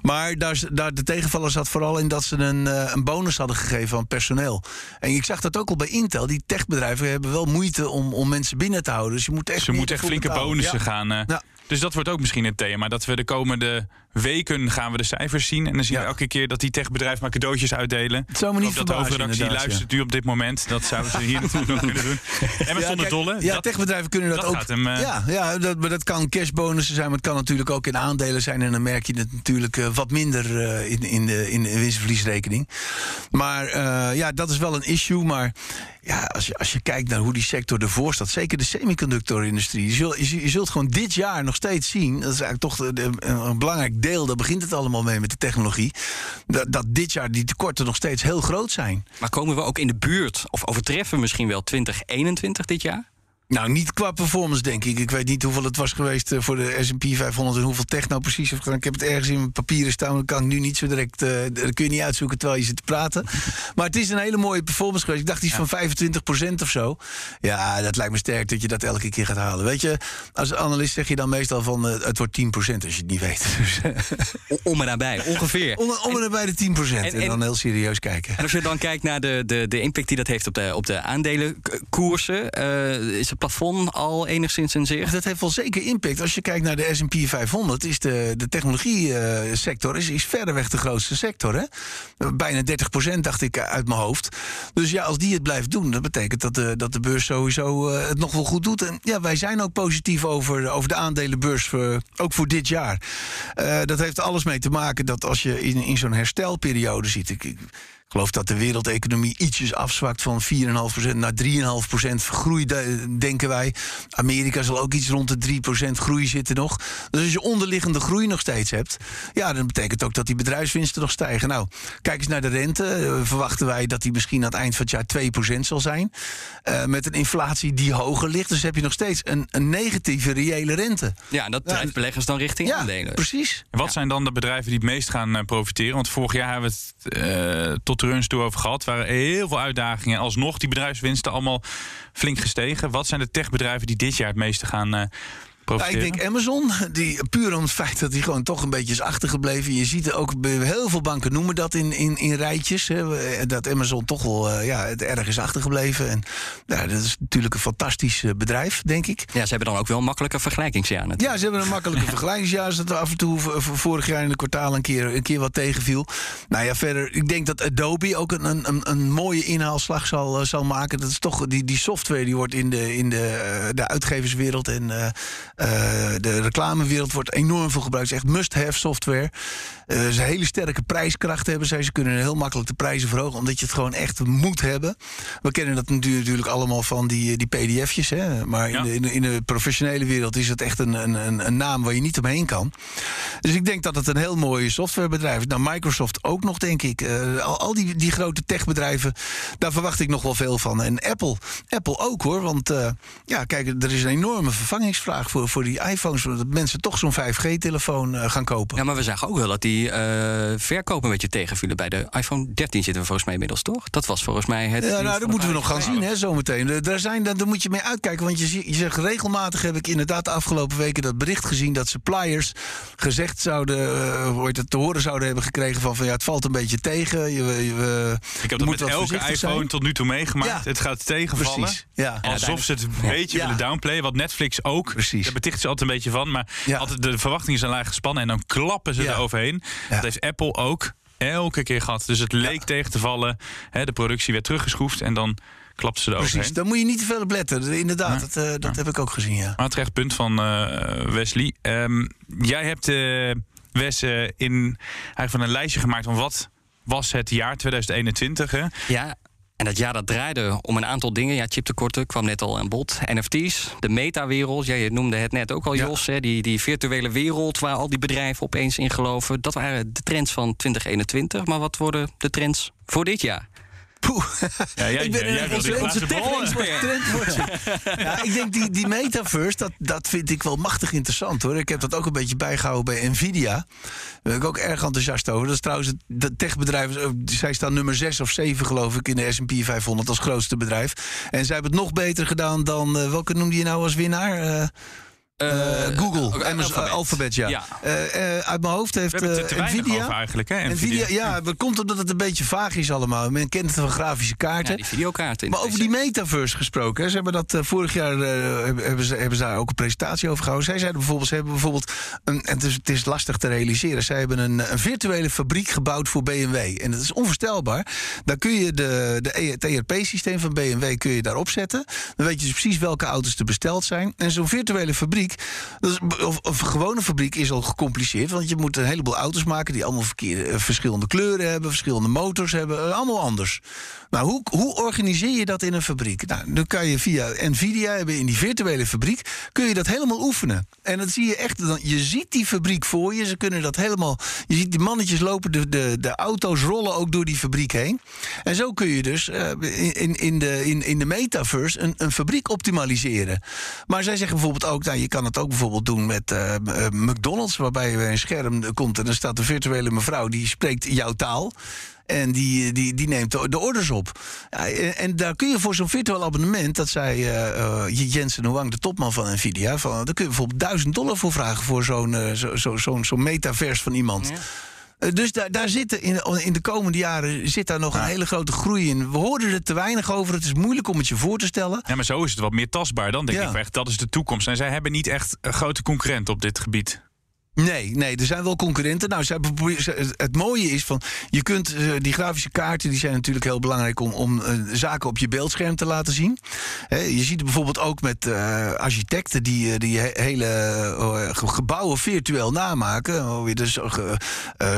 Maar daar, daar, de tegenvaller zat vooral in dat ze een, een bonus hadden gegeven aan personeel. En ik zag dat ook al bij Intel. Die techbedrijven hebben wel moeite om, om mensen binnen te houden. Dus je moet echt, Ze moeten echt flinke bonussen gaan. Uh, ja. Dus dat wordt ook misschien het thema. Dat we de komende weken gaan we de cijfers zien. En dan zien we elke keer dat die techbedrijven maar cadeautjes uitdelen. Het zou me niet dat de hoofdredactie luistert u op dit moment. Dat zouden ze hier [LAUGHS] natuurlijk nog kunnen doen. En met zonder dolle. Ja, dat, techbedrijven kunnen dat, dat ook. Gaat hem, uh, ja, ja dat, maar dat kan cashbonussen zijn. Maar het kan natuurlijk ook in aandelen zijn. En dan merk je het natuurlijk uh, wat minder uh, in, in, de, in de winstverliesrekening. Maar ja, dat is wel een issue. Maar ja, als je, als je kijkt naar hoe die sector ervoor staat, zeker de semiconductorindustrie, je zult, je, je zult gewoon dit jaar nog steeds zien, dat is eigenlijk toch de, de, een belangrijk deel, daar begint het allemaal mee met de technologie, dat, dat dit jaar die tekorten nog steeds heel groot zijn. Maar komen we ook in de buurt, of overtreffen we misschien wel 2021 dit jaar? Nou, niet qua performance, denk ik. Ik weet niet hoeveel het was geweest voor de S&P 500 en hoeveel tech nou precies heeft gedaan. Ik heb het ergens in mijn papieren staan, dat kan ik nu niet zo direct... Uh, dat kun je niet uitzoeken terwijl je zit te praten. [LAUGHS] Maar het is een hele mooie performance geweest. Ik dacht iets ja. van 25% of zo. Ja, dat lijkt me sterk dat je dat elke keer gaat halen. Weet je, als analist zeg je dan meestal van uh, het wordt 10% als je het niet weet. [LAUGHS] Om en nabij, ongeveer. Om, om en nabij de 10%. En, en, en, dan heel serieus kijken. En als je dan kijkt naar de, de, de impact die dat heeft op de, op de aandelenkoersen... Uh, is het plafond al enigszins in zicht? Dat heeft wel zeker impact. Als je kijkt naar de S&P 500, is de, de technologie-sector is, is verreweg de grootste sector. Hè? Bijna 30% dacht ik uit mijn hoofd. Dus ja, als die het blijft doen, dat betekent dat de, dat de beurs sowieso eh, het nog wel goed doet. En ja, wij zijn ook positief over, over de aandelenbeurs, voor, ook voor dit jaar. Uh, dat heeft alles mee te maken dat als je in, in zo'n herstelperiode ziet. Ik geloof dat de wereldeconomie ietsjes afzwakt van 4,5% naar 3,5% groei, denken wij. Amerika zal ook iets rond de 3% groei zitten nog. Dus als je onderliggende groei nog steeds hebt, ja, dan betekent ook dat die bedrijfswinsten nog stijgen. Nou, kijk eens naar de rente. Uh, verwachten wij dat die misschien aan het eind van het jaar 2% zal zijn. Uh, met een inflatie die hoger ligt. Dus heb je nog steeds een, een negatieve reële rente. Ja, en dat drijft beleggers dan richting ja, aandelen. Precies. En wat Ja. zijn dan de bedrijven die het meest gaan uh, profiteren? Want vorig jaar hebben we het uh, tot toe over gehad. Waren heel veel uitdagingen. Alsnog die bedrijfswinsten allemaal flink gestegen. Wat zijn de techbedrijven die dit jaar het meeste gaan ja, ik denk Amazon, die, puur om het feit dat hij gewoon toch een beetje is achtergebleven. Je ziet er ook heel veel banken noemen dat in, in, in rijtjes. Hè, dat Amazon toch wel uh, ja, het erg is achtergebleven. En ja, dat is natuurlijk een fantastisch uh, bedrijf, denk ik. Ja, ze hebben dan ook wel een makkelijke vergelijkingsjaar natuurlijk. Ja, ze hebben een makkelijke [LAUGHS] vergelijkingsjaar. Dat af en toe vorig jaar in de kwartaal een keer, een keer wat tegenviel. Nou ja, verder, ik denk dat Adobe ook een, een, een mooie inhaalslag zal, zal maken. Dat is toch die, die software die wordt in de, in de, de uitgeverswereld en Uh, de reclamewereld wordt enorm veel gebruikt. Het is echt must-have software. Uh, ze hele sterke prijskracht hebben zij. Ze kunnen heel makkelijk de prijzen verhogen, omdat je het gewoon echt moet hebben. We kennen dat natuurlijk allemaal van die, die pdf'jes. Hè? Maar ja. in, de, in, de, in, de, professionele wereld is het echt een, een, een, naam waar je niet omheen kan. Dus ik denk dat het een heel mooi softwarebedrijf is. Nou, Microsoft ook nog, denk ik. Uh, al, al die, die grote techbedrijven, daar verwacht ik nog wel veel van. En Apple, Apple ook hoor. Want uh, ja, kijk, er is een enorme vervangingsvraag voor voor die iPhones, dat mensen toch zo'n 5G-telefoon uh, gaan kopen. Ja, maar we zagen ook wel dat die uh, verkopen een beetje tegenvielen. Bij de iPhone 13 zitten we volgens mij inmiddels, toch? Dat was volgens mij het. Ja, nou, dat moeten we nog gaan zien, hè, zometeen. Daar, zijn, daar moet je mee uitkijken. Want je, je zegt regelmatig heb ik inderdaad de afgelopen weken dat bericht gezien dat suppliers gezegd zouden, uh, het te horen zouden hebben gekregen van, van ja, het valt een beetje tegen. Je, je, ik heb dat met elke iPhone zijn. tot nu toe meegemaakt. Ja. Het gaat tegenvallen. Precies. Ja. Alsof ze het een beetje ja. willen downplayen. Wat Netflix ook. Precies. Daar beticht ze altijd een beetje van. Maar ja. altijd de verwachtingen zijn laag gespannen. En dan klappen ze ja. er overheen. Dat heeft Apple ook elke keer gehad. Dus het leek tegen te vallen. Hè, de productie werd teruggeschroefd. En dan klapten ze er Precies, daar moet je niet te veel op letten. Inderdaad, dat, uh, dat heb ik ook gezien, ja. Maar het terecht punt van uh, Wesley. Um, jij hebt, uh, Wes, in, eigenlijk van een lijstje gemaakt van wat was het jaar 2021. Hè? Ja, en dat jaar dat draaide om een aantal dingen. Ja, chiptekorten kwam net al aan bod. NFT's, de metawereld. Ja, je noemde het net ook al, Jos. Hè, die, die virtuele wereld waar al die bedrijven opeens in geloven. Dat waren de trends van 2021. Maar wat worden de trends voor dit jaar? Poeh. Ja, jij, [LAUGHS] ik ben jij, een onze [LAUGHS] ja, ik denk die, die metaverse, dat, dat vind ik wel machtig interessant hoor. Ik heb dat ook een beetje bijgehouden bij Nvidia. Daar ben ik ook erg enthousiast over. Dat is trouwens het techbedrijf, zij staan nummer 6 of 7 geloof ik in de S&P 500 als grootste bedrijf. En zij hebben het nog beter gedaan dan, uh, welke noemde je nou als winnaar? Uh, Google, uh, Amazon, Alphabet. Ja. ja. Uit mijn hoofd heeft Nvidia. eigenlijk, hè? Nvidia. Nvidia, ja, dat komt omdat het een beetje vaag is allemaal. Men kent het van grafische kaarten. Ja, die videokaarten. Maar over die metaverse gesproken. Hè, ze hebben dat vorig jaar hebben, ze, hebben ze daar ook een presentatie over gehouden. Zij zeiden bijvoorbeeld, ze hebben bijvoorbeeld, een, en het is, het is lastig te realiseren. Zij hebben een, een, virtuele fabriek gebouwd voor BMW. En dat is onvoorstelbaar. Daar kun je de, de, het ERP-systeem van BMW kun je daarop zetten. Dan weet je dus precies welke auto's er besteld zijn. En zo'n virtuele fabriek is, of, gewone fabriek is al gecompliceerd. Want je moet een heleboel auto's maken die allemaal verkeerde, verschillende kleuren hebben, verschillende motors hebben, allemaal anders. Nou, hoe, hoe organiseer je dat in een fabriek? Nou, dan kan je via Nvidia hebben in die virtuele fabriek, kun je dat helemaal oefenen. En dat zie je echt, je ziet die fabriek voor je, ze kunnen dat helemaal, je ziet die mannetjes lopen, de, de, de auto's rollen ook door die fabriek heen. En zo kun je dus uh, in, in, de, in, in de metaverse een, een fabriek optimaliseren. Maar zij zeggen bijvoorbeeld ook, nou, je kan het ook bijvoorbeeld doen met uh, uh, McDonald's, waarbij er een scherm komt en dan staat een virtuele mevrouw die spreekt jouw taal. En die, die, die neemt de orders op. Ja, en daar kun je voor zo'n virtueel abonnement, dat zei uh, Jensen Huang, de topman van Nvidia, van, daar kun je bijvoorbeeld 1000 dollar voor vragen voor zo'n uh, zo, zo, zo, zo metaverse van iemand. Ja. Eh, Dus daar, daar zit in, in de komende jaren zit daar nog een hele grote groei in. We hoorden er te weinig over. Het is moeilijk om het je voor te stellen. Ja, maar zo is het wat meer tastbaar. Dan denk Ja. ik echt, dat is de toekomst. En zij hebben niet echt een grote concurrenten op dit gebied. Nee, nee, er zijn wel concurrenten. Nou, zij het mooie is van, je kunt eh, die grafische kaarten, die zijn natuurlijk heel belangrijk om, om eh, zaken op je beeldscherm te laten zien. Je ziet het bijvoorbeeld ook met eh, architecten die, die he- hele ge- gebouwen virtueel namaken. Hoe je dus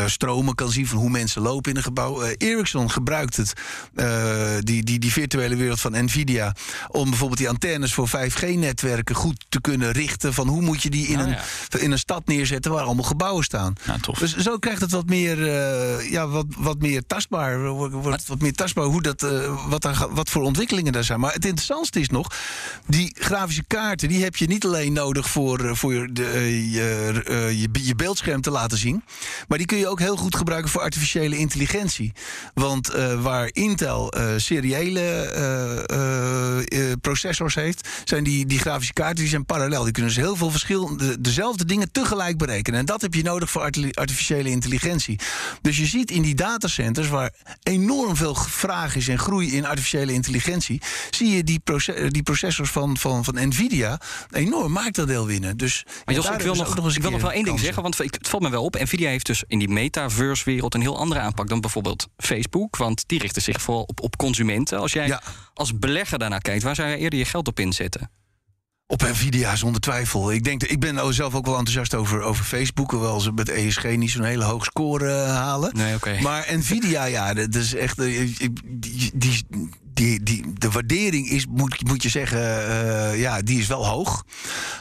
stromen kan zien van hoe mensen lopen in een gebouw. Ericsson gebruikt het, die, die, die virtuele wereld van Nvidia, om bijvoorbeeld die antennes voor 5G-netwerken goed te kunnen richten. Van hoe moet je die in, Ah, een, ja. in een stad neerzetten waar allemaal gebouwen staan. Ja, tof. Dus zo krijgt het wat meer, eh, ja, wat, wat meer tastbaar. Wordt wat meer tastbaar hoe dat, eh, wat, daar, wat voor ontwikkelingen daar zijn. Maar het interessantste is nog, die grafische kaarten, die heb je niet alleen nodig voor, eh, voor je, de, je, je, je beeldscherm te laten zien. Maar die kun je ook heel goed gebruiken voor artificiële intelligentie. Want waar Intel seriële processors heeft, zijn die, die grafische kaarten die zijn parallel. Die kunnen dus heel veel verschillende, dezelfde dingen tegelijk berekenen. En dat heb je nodig voor arti- artificiële intelligentie. Dus je ziet in die datacenters, waar enorm veel vraag is en groei in artificiële intelligentie, zie je die, proce- die processors van, van, van Nvidia enorm marktaandeel winnen. Dus Maar Jos, ik wil, nog, eens ik wil nog wel één ding zeggen, want het valt me wel op. Nvidia heeft dus in die metaverse-wereld een heel andere aanpak dan bijvoorbeeld Facebook. Want die richten zich vooral op, op consumenten. Als jij Ja. als belegger daarnaar kijkt, waar zou jij eerder je geld op inzetten? Op Nvidia, zonder twijfel. Ik, denk, ik ben nou zelf ook wel enthousiast over, over Facebook. Hoewel ze met ESG niet zo'n hele hoge score eh, halen. Nee. Maar Nvidia, ja, dat is echt. eh, die, die, die, de waardering is, moet, moet je zeggen, eh, ja, die is wel hoog.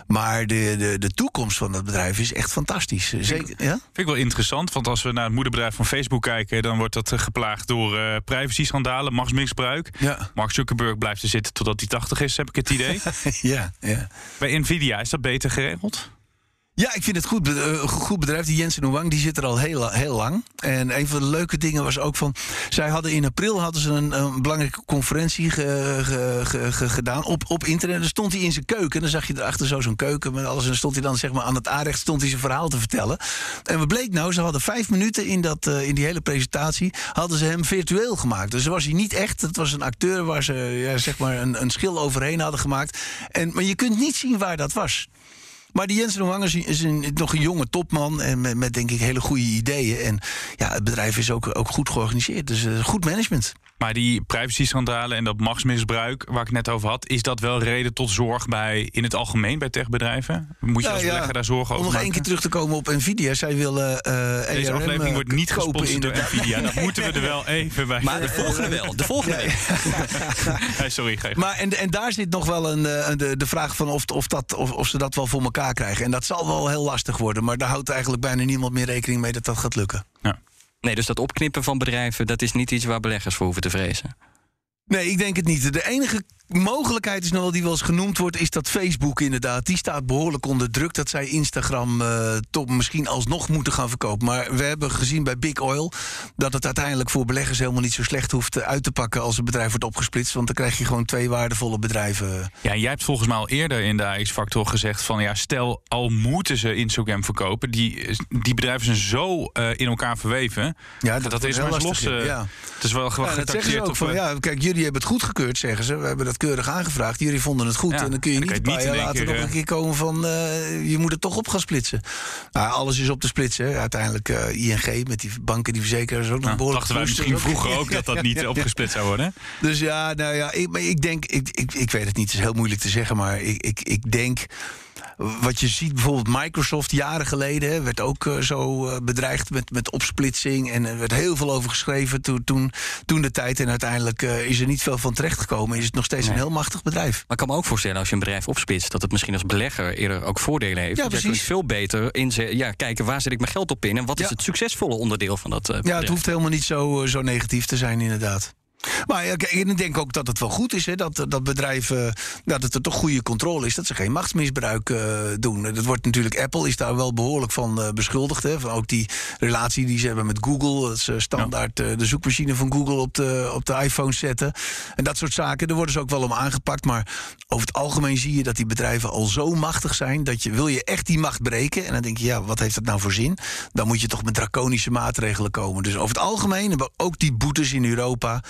Maar de, de, de toekomst van dat bedrijf is echt fantastisch. Zeker, ja? Vind ik wel interessant, want als we naar het moederbedrijf van Facebook kijken... dan wordt dat eh, geplaagd door eh privacy-schandalen, machtsmisbruik. Ja. Mark Zuckerberg blijft er zitten totdat hij 80 is, heb ik het idee. [LAUGHS] ja, ja. Bij Nvidia is dat beter geregeld? Ja, ik vind het goed, eh, goed bedrijf. Die Jensen Huang die zit er al heel, heel lang. En een van de leuke dingen was ook van... zij hadden in april hadden ze een, een belangrijke conferentie ge- ge- ge- ge- gedaan op, op internet. Dan stond hij in zijn keuken. En dan zag je erachter zo zo'n keuken met alles. En stond hij dan zeg maar aan het aanrecht stond hij zijn verhaal te vertellen. En wat bleek nou? Ze hadden vijf minuten in, dat, eh, in die hele presentatie... hadden ze hem virtueel gemaakt. Dus was hij niet echt. Het was een acteur waar ze ja, zeg maar een, een schil overheen hadden gemaakt. En, maar je kunt niet zien waar dat was. Maar die Jensen Huang is, is een, nog een jonge topman en met, met denk ik hele goede ideeën. En ja, het bedrijf is ook, ook goed georganiseerd. Dus eh, goed management. Maar die privacy-schandalen en dat machtsmisbruik waar ik het net over had... is dat wel reden tot zorg bij, in het algemeen bij techbedrijven? Moet je Nou als ja, belegger daar zorgen Om over nog één keer terug te komen op Nvidia. Zij willen eh Deze ARM, aflevering eh, wordt niet gesponsord door. Nvidia. Dat [LAUGHS] moeten we er wel even bij. Maar de volgende wel. De volgende wel. [LAUGHS] Sorry, geef. Maar en, en daar zit nog wel een, eh, de, de vraag van of, of, dat, of, of ze dat wel voor elkaar krijgen. En dat zal wel heel lastig worden. Maar daar houdt eigenlijk bijna niemand meer rekening mee dat dat gaat lukken. Ja. Nee, dus dat opknippen van bedrijven, dat is niet iets waar beleggers voor hoeven te vrezen. Nee, ik denk het niet. De enige mogelijkheid is nog wel die wel eens genoemd wordt, is dat Facebook inderdaad. Die staat behoorlijk onder druk dat zij Instagram eh toch misschien alsnog moeten gaan verkopen. Maar we hebben gezien bij Big Oil dat het uiteindelijk voor beleggers helemaal niet zo slecht hoeft eh, uit te pakken als een bedrijf wordt opgesplitst. Want dan krijg je gewoon twee waardevolle bedrijven. Ja, jij hebt volgens mij al eerder in de AX-factor gezegd van... ja, stel, al moeten ze Instagram verkopen... die, die bedrijven zijn zo eh, in elkaar verweven... Ja, dat, is maar lastig, los. ja. Het is wel Ja, dat zeggen ze ook. op... Van, ja, kijk, jullie hebben het goedgekeurd, zeggen ze. We hebben dat keurig aangevraagd. Jullie vonden het goed. Ja, En dan kun je niet een paar jaar later nog een keer komen van... eh, je moet het toch op gaan splitsen. Nou, alles is op te splitsen. hè. Uiteindelijk eh, ING met die banken, die verzekeraars... ook nog nou, behoorlijk dachten wij misschien vroeger ook [LAUGHS] dat dat niet opgesplitst zou worden. Dus ja, nou ja, ik, maar ik denk, ik, ik, ik weet het niet, het is heel moeilijk te zeggen, maar ik, ik, ik denk. Wat je ziet bijvoorbeeld Microsoft jaren geleden hè, werd ook eh, zo eh, bedreigd met, met opsplitsing. En er werd heel veel over geschreven toen, toen, toen de tijd. En uiteindelijk eh, is er niet veel van terechtgekomen. Is het nog steeds een heel machtig bedrijf. Maar ik kan me ook voorstellen als je een bedrijf opsplitst... dat het misschien als belegger eerder ook voordelen heeft. Ja, precies. kunt veel beter inze- ja, kijken waar zet ik mijn geld op in... en wat is het succesvolle onderdeel van dat eh, Ja, bedrijf. het hoeft helemaal niet zo, eh, zo negatief te zijn, inderdaad. Maar ik denk ook dat het wel goed is hè, dat, dat bedrijven, dat het er toch goede controle is, dat ze geen machtsmisbruik uh, doen. Dat wordt natuurlijk, Apple is daar wel behoorlijk van uh, beschuldigd. Hè, van ook die relatie die ze hebben met Google, dat ze standaard uh, de zoekmachine van Google op de, op de iPhone zetten. En dat soort zaken, daar worden ze ook wel om aangepakt. Maar over het algemeen zie je dat die bedrijven al zo machtig zijn dat je wil je echt die macht breken. En dan denk je, ja, wat heeft dat nou voor zin? Dan moet je toch met draconische maatregelen komen. Dus over het algemeen hebben ook die boetes in Europa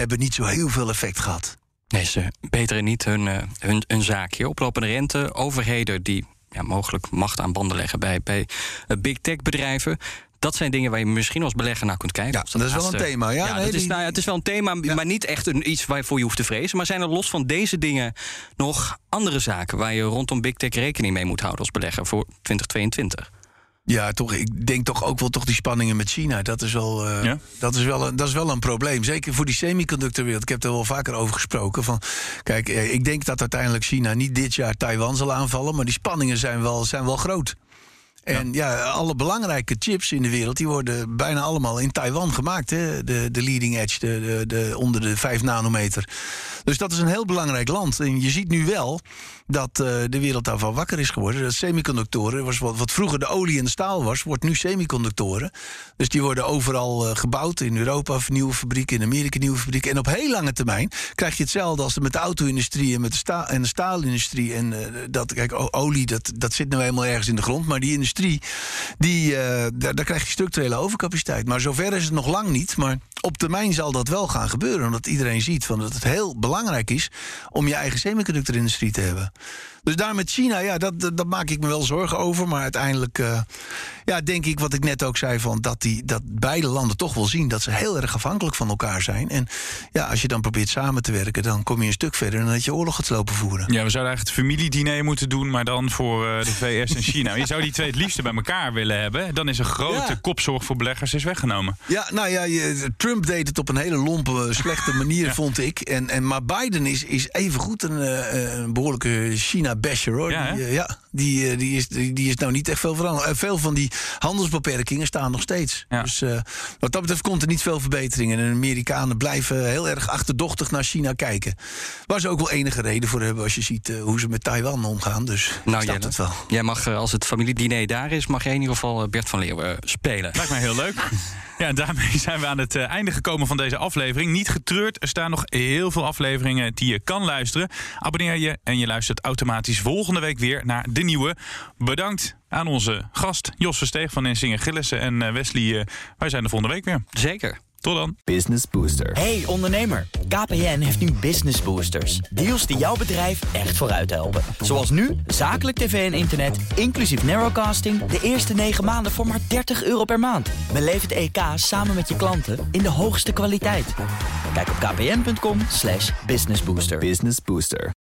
hebben niet zo heel veel effect gehad. Nee, ze beter niet hun, uh, hun, hun zaakje. Oplopende rente, overheden die ja, mogelijk macht aan banden leggen bij, bij uh, big tech bedrijven. Dat zijn dingen waar je misschien als belegger naar kunt kijken. Ja, dat is wel een thema. Ja, ja nee, dat is, nou ja, het is wel een thema, Ja. maar niet echt een, iets waarvoor je hoeft te vrezen. Maar zijn er los van deze dingen nog andere zaken waar je rondom big tech rekening mee moet houden als belegger voor 2022? Ja, toch. Ik denk toch ook wel toch die spanningen met China. Dat is wel, eh, Ja? dat is wel, een, dat is wel een probleem. Zeker voor die semiconductorwereld. Ik heb er wel vaker over gesproken. Van, kijk, eh, ik denk dat uiteindelijk China niet dit jaar Taiwan zal aanvallen. Maar die spanningen zijn wel, zijn wel groot. En ja. alle belangrijke chips in de wereld... die worden bijna allemaal in Taiwan gemaakt. Hè? De, de leading edge, de, de, de, onder de 5 nanometer. Dus dat is een heel belangrijk land. En je ziet nu wel dat eh, de wereld daarvan wakker is geworden. Dat semiconductoren, was wat, wat vroeger de olie en de staal was... wordt nu semiconductoren. Dus die worden overal eh, gebouwd. In Europa nieuwe fabriek, in Amerika nieuwe fabriek. En op heel lange termijn krijg je hetzelfde als met de auto-industrie... en met de, sta en de staalindustrie. En eh, dat, kijk, olie, dat, dat zit nou helemaal ergens in de grond. Maar die industrie, die, eh, daar, daar krijg je structurele overcapaciteit. Maar zover is het nog lang niet. Maar op termijn zal dat wel gaan gebeuren. Omdat iedereen ziet van dat het heel belangrijk is... om je eigen semiconductorindustrie te hebben. Dus daar met China, ja, dat, dat, maak ik me wel zorgen over. Maar uiteindelijk eh, ja, denk ik wat ik net ook zei... Van dat, die, dat beide landen toch wel zien dat ze heel erg afhankelijk van elkaar zijn. En ja, als je dan probeert samen te werken... dan kom je een stuk verder dan dat je oorlog gaat lopen voeren. Ja, we zouden eigenlijk het familiediner moeten doen, maar dan voor eh, de VS en China. [LAUGHS] Je zou die twee het liefste bij elkaar willen hebben. Dan is een grote Ja. kopzorg voor beleggers is weggenomen. Ja, nou ja, je, Trump deed het op een hele lompe, slechte manier, [LAUGHS] Ja. vond ik. En, en, maar Biden is, is evengoed een, eh, een behoorlijke China-basher, hoor. Ja, die, eh, ja die, eh, die, is, die, die is nou niet echt veel veranderd. Eh, veel van die handelsbeperkingen staan nog steeds. Ja. Dus eh, wat dat betreft komt er niet veel verbetering. En de Amerikanen blijven heel erg achterdochtig naar China kijken. Waar ze ook wel enige reden voor hebben als je ziet hoe ze met Taiwan omgaan. Dus Nou, Jelle, het wel. jij mag, als het familiediner daar is, mag jij in ieder geval Bert van Leeuwen spelen. Lijkt mij heel leuk. [LAUGHS] Ja, en daarmee zijn we aan het einde gekomen van deze aflevering. Niet getreurd, er staan nog heel veel afleveringen die je kan luisteren. Abonneer je en je luistert automatisch volgende week weer naar de nieuwe. Bedankt aan onze gast Jos Versteeg van Nensingen Gillissen en eh, Wesley. eh, wij zijn er volgende week weer. Zeker. Tot dan. Business Booster. Hey ondernemer, KPN heeft nu Business Boosters. Deals die jouw bedrijf echt vooruit helpen. Zoals nu, zakelijk tv en internet, inclusief narrowcasting... de eerste 9 maanden voor maar 30 euro per maand. Beleef het EK samen met je klanten in de hoogste kwaliteit. Kijk op kpn.com slash businessbooster. Business Booster.